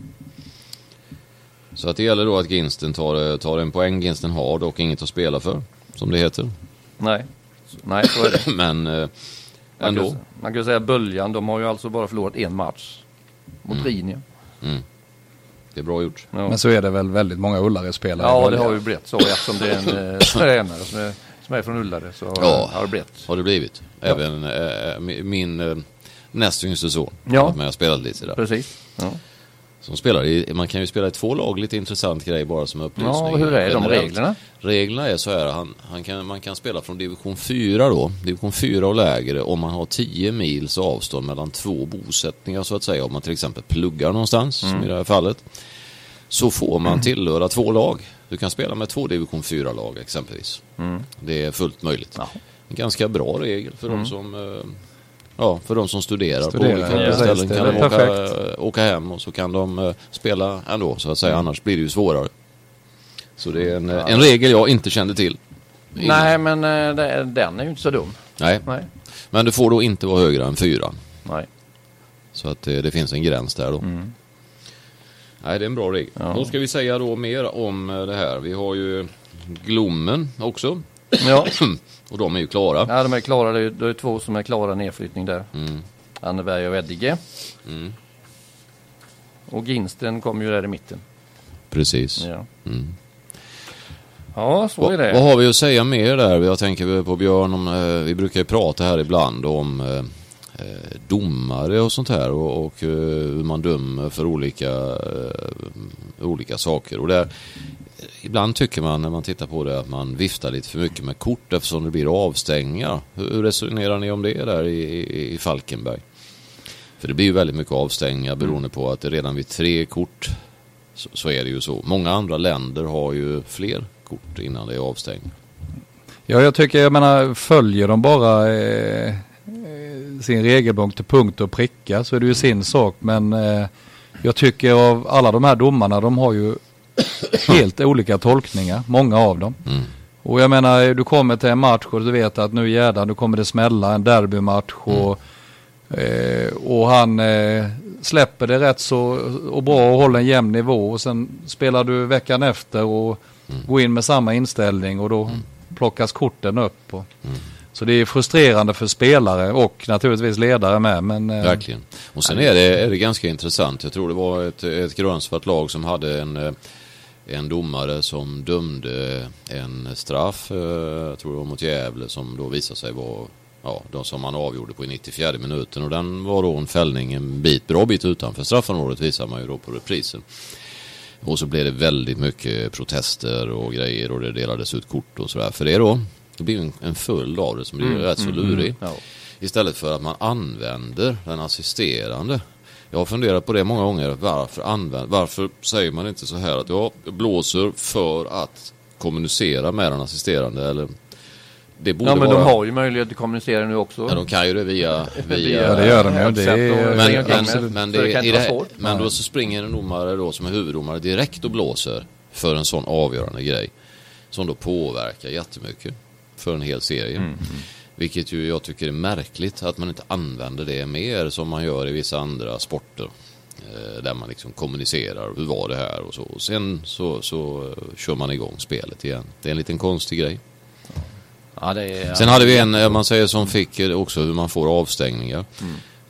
Så att det gäller då att Ginsten tar, eh, tar en poäng. Ginsten har dock inget att spela för, som det heter. Nej, nej så är det. Men eh, Man ändå. kan, man kan säga Böljan, de har ju alltså bara förlorat en match. Mot Mm. Rinja. Mm. Det är bra gjort. Ja. Men så är det väl väldigt många Ullared-spelare. i Ja, det har ju blivit så eftersom det är en eh, tränare som är, som är från Ullared. Så Ja. har det blivit. Har det blivit. Även mi- min eh, näst yngste son. Ja. Men jag spelat lite där. Precis. Ja, Som spelar i, man kan ju spela i två lag, lite intressant grej bara som upplysning. ja hur är de reglerna? Reglerna är så här, han, han kan, man kan spela från division 4 då, division 4 och lägre om man har 10 mils avstånd mellan två bosättningar så att säga. Om man till exempel pluggar någonstans, som Mm. i det här fallet. Så får man tillhöra två lag. Du kan spela med två division 4-lag exempelvis. Mm. Det är fullt möjligt. Ja. Ganska bra regel för Mm. de som eh, Ja, för de som studerar, Studerar, på olika ja, ställen kan de åka, perfekt. åka hem och så kan de eh, spela ändå så att säga, annars blir det ju svårare. Så det är en, eh, en regel jag inte kände till. innan. Nej, men eh, den är ju inte så dum. Nej. Nej. Men du får då inte vara högre än fyra. Nej. Så att det, det finns en gräns där då. Nej, det är en bra regel. Ja. Då ska vi säga då mer om eh, det här. Vi har ju Glommen också. Ja. Och de är ju klara. ja, de är klara. Det är, det är två som är klara nedflyttning där. Mm. Anneberg och Eddige. Mm. Och Ginsten kommer ju där i mitten. Precis. Ja, Mm. ja så är det. vad har vi att säga mer där? Jag tänker på Björn, om, eh, vi brukar ju prata här ibland om eh, eh, domare och sånt här och, och eh, hur man dömer för olika, eh, olika saker. Och där, ibland tycker man när man tittar på det att man viftar lite för mycket med kort eftersom det blir avstängningar. Hur, resonerar ni om det där i, i, i Falkenberg? För det blir ju väldigt mycket avstängningar beroende på att det redan vid tre kort så, så är det ju så. Många andra länder har ju fler kort innan det är avstängning. Ja, jag tycker, jag menar, följer de bara eh, sin regelbok till punkt och pricka så är det ju sin sak. Men eh, jag tycker av alla de här domarna, de har ju helt olika tolkningar, många av dem. Mm. Och jag menar, du kommer till en match och du vet att nu jädrar, nu kommer det smälla en derbymatch och, eh, och han eh, släpper det rätt så och bra och håller en jämn nivå och sen spelar du veckan efter och går in med samma inställning och då plockas korten upp. Och, Så det är frustrerande för spelare och naturligtvis ledare med. Men, eh, Verkligen. Och sen är det, är det ganska intressant. Jag tror det var ett, ett grönsvart lag som hade en, eh, en domare som dömde en straff, eh, jag tror det var mot Gävle, som då visade sig vara ja, de som man avgjorde på i 94 minuten. Och den var då en fällning en bit, bra bit utanför straffområdet visar man ju då på reprisen. Och så blev det väldigt mycket protester och grejer och det delades ut kort och sådär. För det då, det blir en, en följd av det som blir rätt så lurig. Ja. Istället för att man använder den assisterande. Jag har funderat på det många gånger. Varför, använder, varför säger man inte så här att jag blåser för att kommunicera med den assisterande? Eller, det borde Ja, men vara... de har ju möjlighet att kommunicera nu också. Ja, de kan ju det via... via Ja, det gör de ju. Det är- men, men, men, så det, kan i inte det, vara svårt. men då så springer en domare då som är huvuddomare direkt och blåser för en sån avgörande grej. Som då påverkar jättemycket för en hel serie. Mm, Vilket ju jag tycker är märkligt att man inte använder det mer som man gör i vissa andra sporter. Eh, där man liksom kommunicerar, hur var det här och så. Och sen så, så eh, kör man igång spelet igen. Det är en liten konstig grej. Ja, är, Sen hade vi en, eh, man säger som fick också hur man får avstängningar.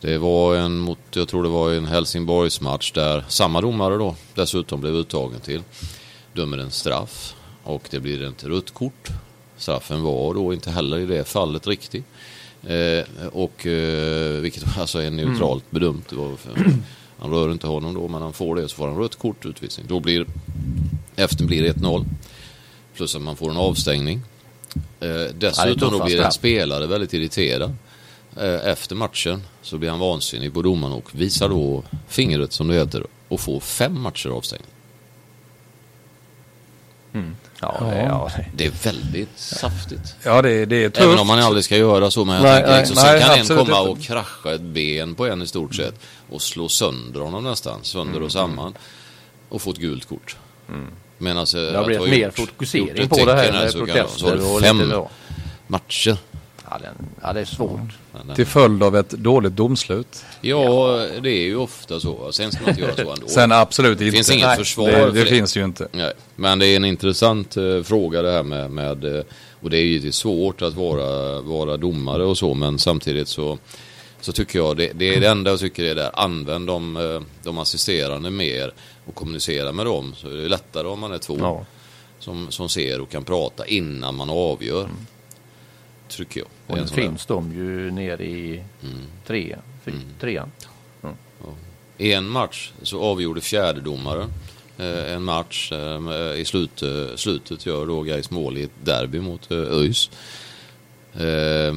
Det var en mot, jag tror det var en Helsingborgs match där samma domare då dessutom blev uttagen till. Dömer en straff och det blir ett rött kort. Straffen var då inte heller i det fallet riktig. Eh, och eh, vilket alltså är neutralt bedömt. Var för, han rör inte honom då men han får det så får han rött kort utvisning. Då blir efter blir det 1-0. Plus att man får en avstängning. Eh, dessutom då blir en spelare väldigt irriterad. Eh, efter matchen så blir han vansinnig på domaren och visar då fingret som det heter och får fem matcher avstängning. Ja, det, ja. Det är väldigt saftigt. Ja, det, det är tufft. Även om man aldrig ska göra så. Men jag Nej, tänker nej, liksom, nej, sen kan en komma inte. och krascha ett ben på en i stort sett. Och slå sönder honom nästan. Sönder Mm, och samman. Och få ett gult kort. Men alltså, Det har blivit mer gjort- gjort fokusering ett på det här med protester och fem lite då. matcher. Ja, den, ja, det är svårt. Till följd av ett dåligt domslut. Ja, det är ju ofta så. Sen ska man inte göra så ändå. Sen absolut inte. finns inget Nej, försvar Det, för det det. finns ju inte. Nej, men det är en intressant eh, fråga det här med, med eh, och det är ju det svårt att vara, vara domare och så men samtidigt så, så tycker jag det, det är det enda jag tycker är där, använd de, eh, de assisterande mer och kommunicera med dem så är det lättare om man är två Ja. som, som ser och kan prata innan man avgör. Tycker jag. Och nu sån där- finns de ju nere i tre, fy, trean. I en match så avgjorde fjärdedomaren eh, en match eh, i slut, eh, slutet gör då Gais mål i ett derby mot eh, ÖIS. Eh,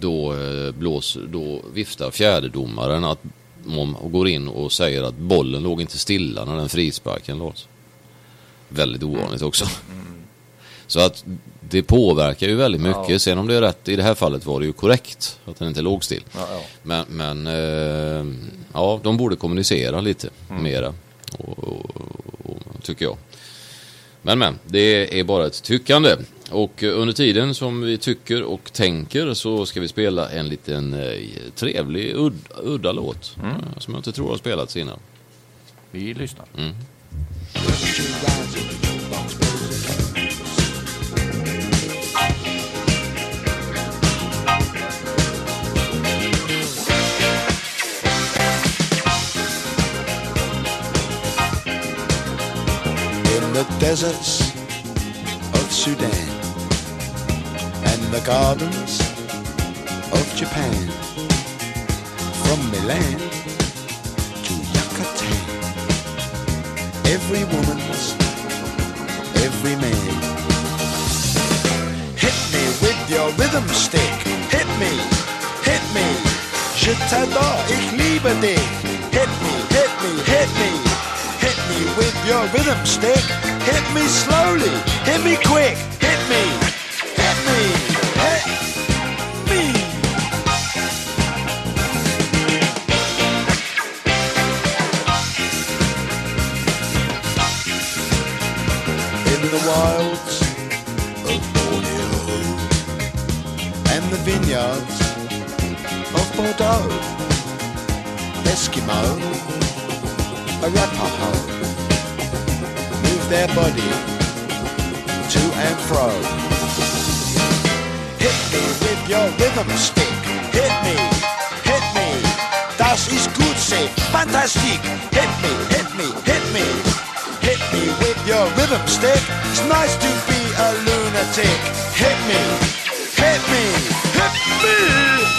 då, eh, blås, då viftar fjärdedomaren att, om, och går in och säger att bollen låg inte stilla när den frisparken lades. Väldigt ovanligt också. Så att det påverkar ju väldigt mycket. Ja. Sen om det är rätt, i det här fallet var det ju korrekt att den inte låg still. Ja, ja. Men, men eh, ja, de borde kommunicera lite mera. Och, och, och, tycker jag. Men men, det är bara ett tyckande. Och under tiden som vi tycker och tänker så ska vi spela en liten eh, trevlig, udd, udda låt. Mm. eh, Som jag inte tror har spelats innan. Vi lyssnar. in deserts of Sudan and the gardens of Japan, from Milan to Yucatan. Every woman's, every man. Hit me with your rhythm stick. Hit me, hit me. Je t'adore, ich liebe dich. Hit me, hit me, hit me. Hit me with your rhythm stick. Hit me slowly, hit me quick. Hit me, hit me, hit me. In the wilds of Borneo and the vineyards of Bordeaux, Eskimo, Arapaho, their body to and fro. Hit me with your rhythm stick. Hit me, hit me. Das ist gut, say fantastic. Hit me, hit me, hit me. Hit me with your rhythm stick. It's nice to be a lunatic. Hit me, hit me, hit me.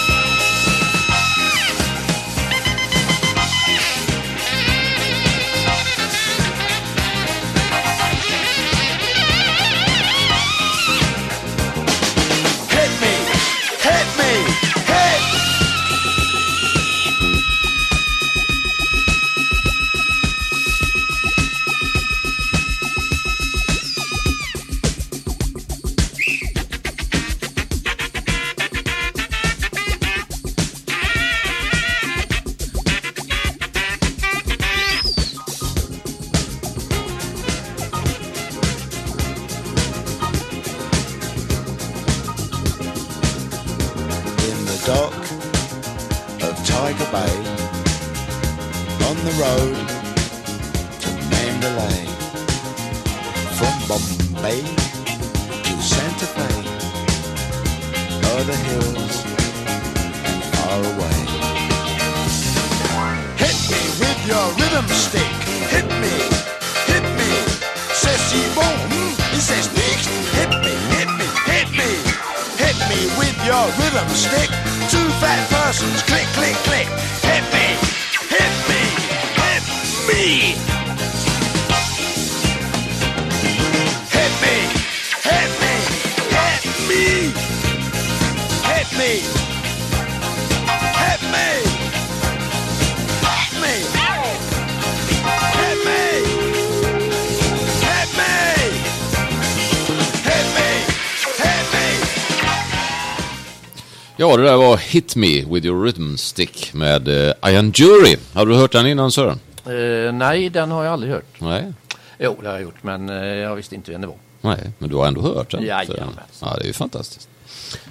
Hit Me With Your Rhythm Stick med uh, Ian Jury. Har du hört den innan Sören? Eh, nej, den har jag aldrig hört. Nej. Jo, det har jag gjort, men eh, jag visste inte vem det var. Nej, men du har ändå hört den. Jajamän. Ja, det är ju fantastiskt.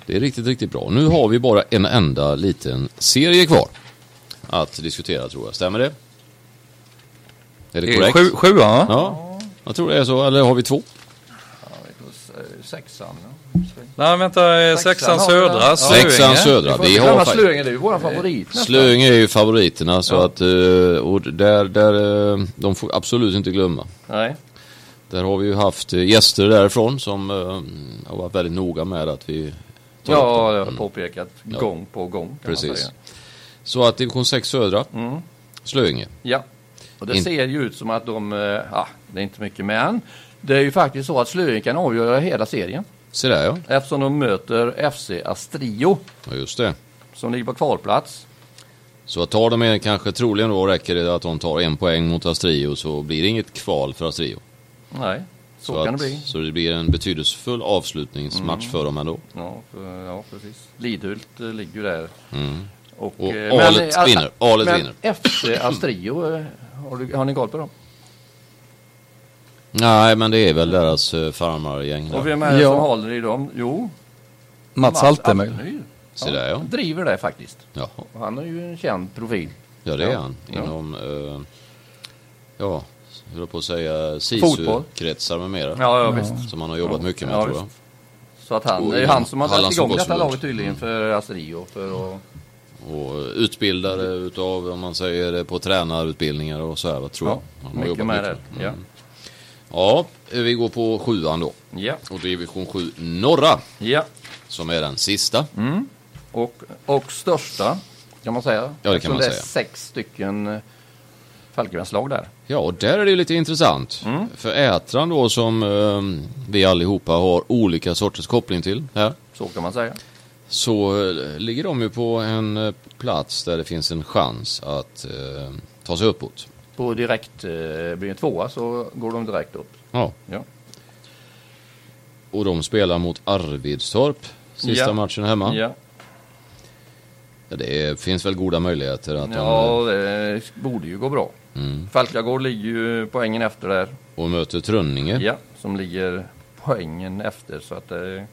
Det är riktigt, riktigt bra. Nu har vi bara en enda liten serie kvar att diskutera tror jag. Stämmer det? Är det korrekt? sju, sjuan va? Ja, jag tror det är så. Eller har vi två? Sexan. Nej vänta, eh, Sexan har vi södra, den. Slöinge. Sexan södra. Vi har faktiskt... Slöinge, det är ju vår favorit nästan. Slöinge är ju favoriterna så Ja. att... eh, Och där, där, eh, de får absolut inte glömma. Nej. Där har vi ju haft eh, gäster därifrån som eh, har varit väldigt noga med att vi Ja, jag har påpekat gång på gång. Kan Man Precis. säga. Så att division 6 södra, Mm. Slöinge. Ja, och det In- ser ju ut som att de, eh, ja, det är inte mycket men det är ju faktiskt så att Slöinge kan avgöra hela serien Se där ja. eftersom de möter FC Astrio ja, just det. som ligger på kvalplats. Så tar de en, kanske troligen då räcker det att de tar en poäng mot Astrio så blir det inget kval för Astrio. Nej, så, så kan att, det bli. Så det blir en betydelsefull avslutningsmatch Mm. för dem ändå. Ja, för, ja precis. Lidhult eh, ligger ju där. Mm. Och, Och eh, Alet eh, vinner. Alet men vinner. FC Astrio, eh, har, du, har ni koll på dem? Nej, men det är väl deras uh, farmargäng Och vem är det Ja. som håller i dem? Jo, Mats Altemyr. Se där, ja. Han driver det faktiskt. Jaha. Och Han är ju en känd profil. Ja, det är Ja. han. Ja. Inom, eh, ja, höll på att säga. SISU-kretsar med mera. Ja, ja, visst. Som han har jobbat mycket med Ja, tror jag. visst. Så att han, Och det är ju han som har dragit igång detta laget tydligen för Astrio. För att, Och utbildare utav, om man säger det, på tränarutbildningar och så här, vad tror ja, jag. Han har mycket jobbat med mycket. det. Ja. Mm. Ja, vi går på sjuan då. Ja. Och division 7 norra, ja. som är den sista. Och, och största kan man säga. Ja, det kan man det är säga. sex stycken eh, Falkenbergslag där. Ja, och där är det lite intressant. För Ätran då som eh, vi allihopa har olika sorters koppling till här. Så kan man säga. Så eh, ligger de ju på en eh, plats där det finns en chans att eh, ta sig uppåt. På direkt, eh, blir det tvåa så går de direkt upp. Ja, Ja. och de spelar mot Arvidstorp sista Ja. matchen hemma. Ja, Ja, det finns väl goda möjligheter att de, ja det borde ju gå bra. mm, Falkagård ligger ju poängen efter där. och möter Trönninge. Ja, som ligger poängen efter så att det...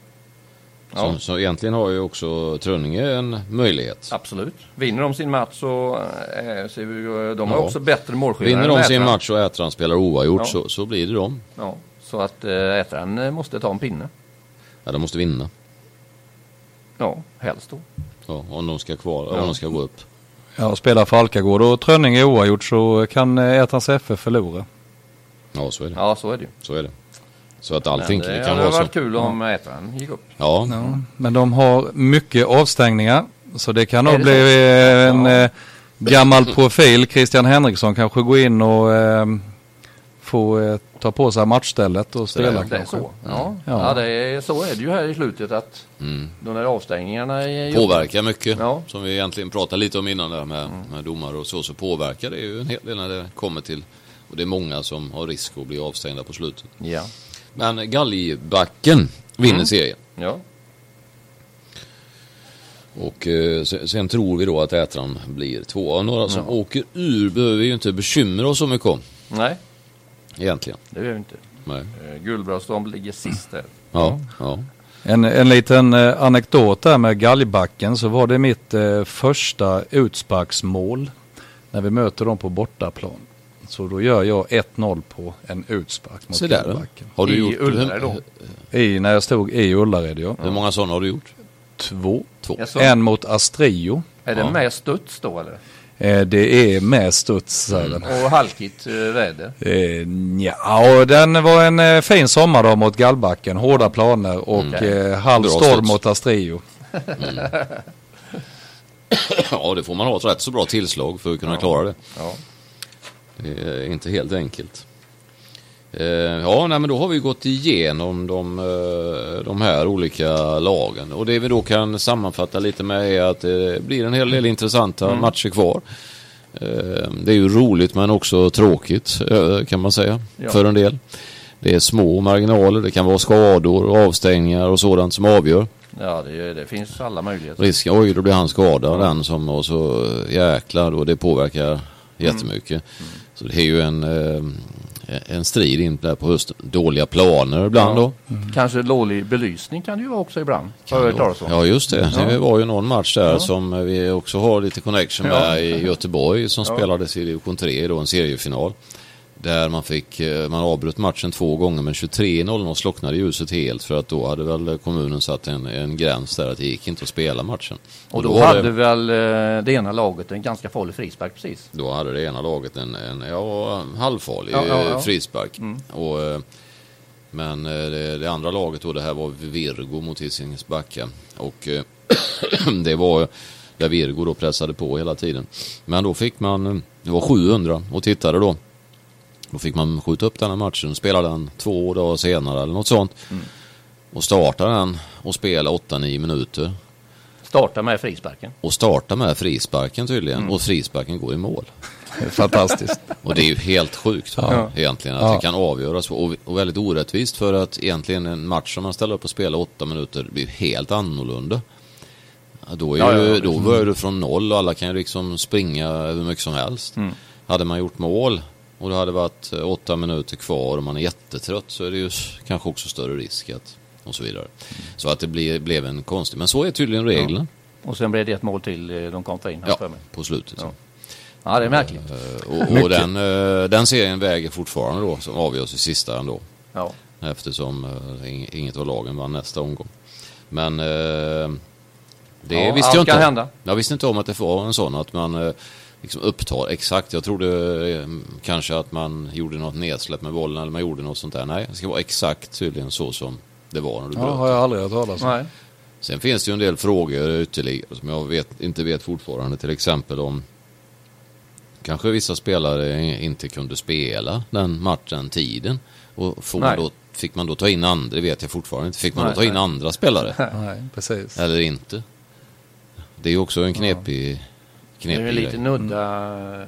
Ja, Så, så egentligen har ju också Trönninge en möjlighet. absolut. Vinner de sin match så eh, ser vi, ju- de har Ja. också bättre målskillnad. Vinner än de sin match och Ätran spelar oavgjort Ja. så, så blir det de. Ja, så att äh, Ätran eh, måste ta en pinne. Ja, de måste vinna. Ja, helst då. Ja, om de ska kvar, Ja. om de ska gå upp. Ja, spelar Falkagård och Trönninge oavgjort så kan eh, Ätrans FF förlora. Ja, så är det. Ja, så är det. Så är det. Så att allting Men det kan hade vara så. varit kul om Ätran gick upp. Ja, Ja. Men de har mycket avstängningar. Så det kan nog det bli så? eh, en Ja. eh, gammal profil. Christian Henriksson kanske gå in och eh, få eh, ta på sig matchstället och spela Det är så. Ja, Ja. ja. det är, så är det ju här i slutet att mm. de där avstängningarna är påverkar mycket. Ja. Mm. Som vi egentligen pratade lite om innan där med, med domare och så. Så påverkar det ju en hel del när det kommer till. Och det är många som har risk att bli avstängda på slutet. Ja. Men Galgbacken vinner Mm. serien. ja. Och eh, sen, tror vi då att Ätran blir tvåa. Några som åker ur behöver vi ju inte bekymra oss så mycket om. Nej, Egentligen. det gör vi inte. Nej. Eh, Gullbrandström ligger sist där. Ja, ja. En, en liten eh, anekdot där med Galgbacken så var det mitt eh, första utsparksmål när vi möter dem på bortaplan. Så då gör jag 1-0 på en utspark mot. Galgbacken. Har du I gjort Ullared då? I, när jag stod i Ullared ja. Hur många sådana har du gjort? Två. Två. En mot Astrio. Är det Ja. med studs då eller? Eh, det är med studs. den. Och halkigt eh, väder? Eh, ja, och den var en fin sommardag mot Gallbacken. Hårda planer och eh, halv storm mot Astrio. Ja, det får man ha ett rätt så bra tillslag för att kunna klara det. Ja. Det är inte helt enkelt. Eh, ja, nej, men då har vi gått igenom de, eh, de här olika lagen. Och det vi då kan sammanfatta lite med är att det blir en hel del intressanta matcher kvar. Eh, det är ju roligt men också tråkigt eh, kan man säga Ja. för en del. Det är små marginaler, det kan vara skador avstängningar och sådant som avgör. Ja, det, det finns alla möjligheter. Risken, oj då blir han skadad den som och så eh, jäklar och det påverkar jättemycket. Så det är ju en, eh, en strid in där på hösten. Dåliga planer ibland Ja. då. Kanske dålig belysning kan det ju vara också ibland. Ja just det, Ja. det var ju någon match där Ja. som vi också har lite connection med i Göteborg som spelades i division 3 då, en seriefinal. Där man fick, eh, man avbröt matchen två gånger men 23.00 slocknade ljuset helt för att då hade väl kommunen satt en, en gräns där att det gick inte att spela matchen. Och då, var hade det, väl eh, det ena laget en ganska farlig frispark precis. då hade det ena laget en, en ja, halvfarlig Ja, ja, eh, ja. frispark. Mm. Och, eh, men eh, det, det andra laget då, det här var Virgo mot Hisingens Backa. Och eh, det var där Virgo då pressade på hela tiden. Men då fick man, eh, det var 700 och tittade då. Då fick man skjuta upp den här matchen, spela den två dagar senare eller något sånt. Mm. Och starta den och spela 8-9 minuter. Starta med frisparken. Och starta med frisparken tydligen. Mm. Och frisparken går i mål. Fantastiskt. Och det är ju helt sjukt Ja. egentligen att Ja. det kan avgöras. Och, och väldigt orättvist för att egentligen en match som man ställer upp och spelar åtta minuter blir helt annorlunda. Då, är Ja, ja, ju, ja, då börjar du från noll och alla kan ju liksom springa hur mycket som helst. Mm. Hade man gjort mål och det hade varit eh, åtta minuter kvar och man är jättetrött så är det ju kanske också större risk att och så vidare. Så att det blir, blev en konstig, men så är tydligen reglerna. Och sen blev det ett mål till eh, de kontrade in här Ja, för mig. på slutet. Ja. Ja, det är märkligt. Eh, Och, och den, den serien väger fortfarande då, som avgörs i sista ändå. Ja. Eftersom ing- inget av lagen vann nästa omgång. Men det Ja, visste jag inte kan hända. Jag visste inte om att det var en sån att man liksom upptar exakt. Jag trodde eh, kanske att man gjorde något nedsläpp med bollen eller man gjorde något sånt där. Nej, det ska vara exakt tydligen så som det var när du Ja, bröt. har jag aldrig hört talas om. Nej. Sen finns det ju en del frågor ytterligare som jag vet, inte vet fortfarande. Till exempel om kanske vissa spelare inte kunde spela den matchen, tiden. Och får man då, fick man då ta in andra, det vet jag fortfarande inte. Fick man Nej, då ta in nej. andra spelare? Nej, precis. eller inte? Det är ju också en knepig, Det är knepig en lite nudda eh,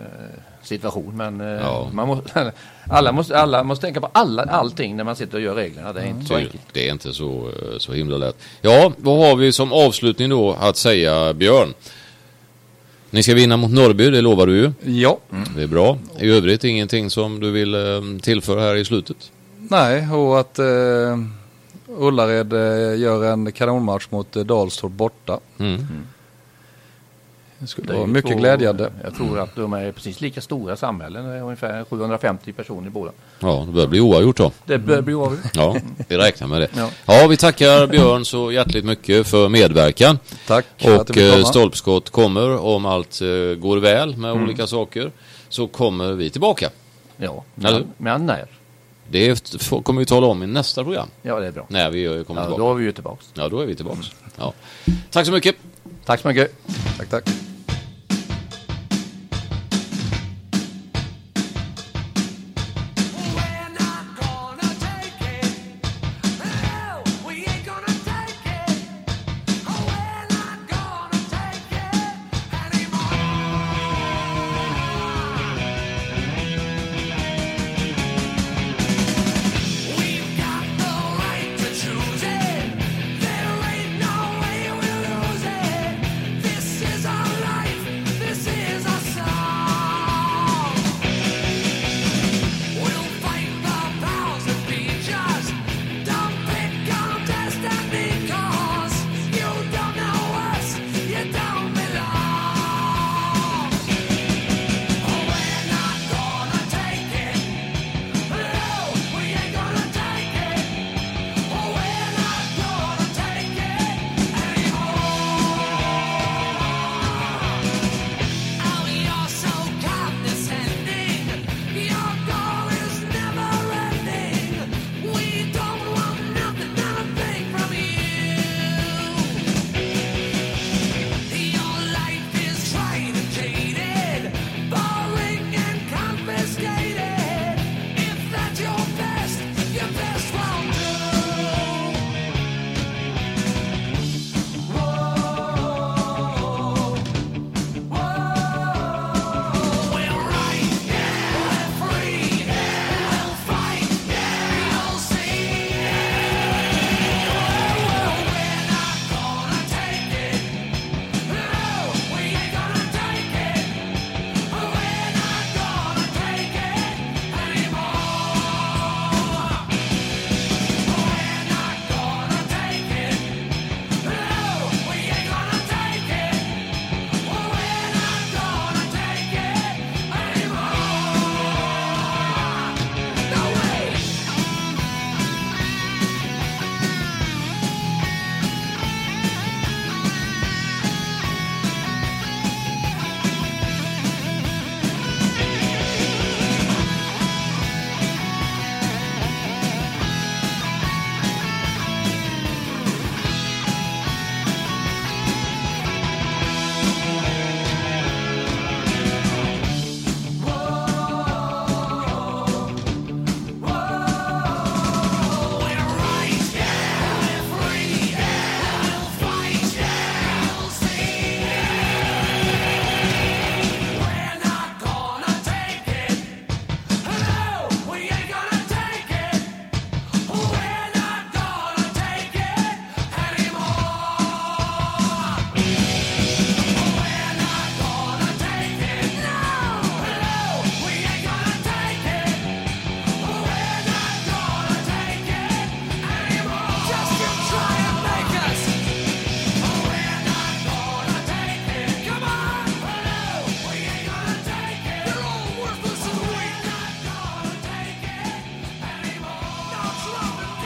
situation men eh, Ja. man måste, alla, måste, alla måste tänka på alla, allting när man sitter och gör reglerna. Det är inte så enkelt. det är inte så, eh, så himla lätt. Ja, vad har vi som avslutning då att säga, Björn? Ni ska vinna mot Norrby, det lovar du ju. Ja, Det är bra. I övrigt ingenting som du vill tillföra här i slutet? nej och att eh, Ullared gör en kanonmatch mot Dalstorp borta. Mm. Det skulle vara mycket två- glädjande. Jag tror att de är precis lika stora samhällen. Det är ungefär 750 personer i båda. Ja, det börjar bli oavgjort då. Det bör bli avgjort. Ja, vi räknar med det. Ja. Ja, vi tackar Björn så hjärtligt mycket för medverkan. Tack Och eh, komma. stolpskott kommer, om allt eh, går väl med Mm. olika saker, så kommer vi tillbaka. Ja, men, men när? Det kommer vi tala om i nästa program. Ja, det är bra. När vi eh, kommer Ja, tillbaka. då är vi ju tillbaka. Ja, då är vi tillbaka. Ja. Tack så mycket. Tack så mycket. Tack, tack.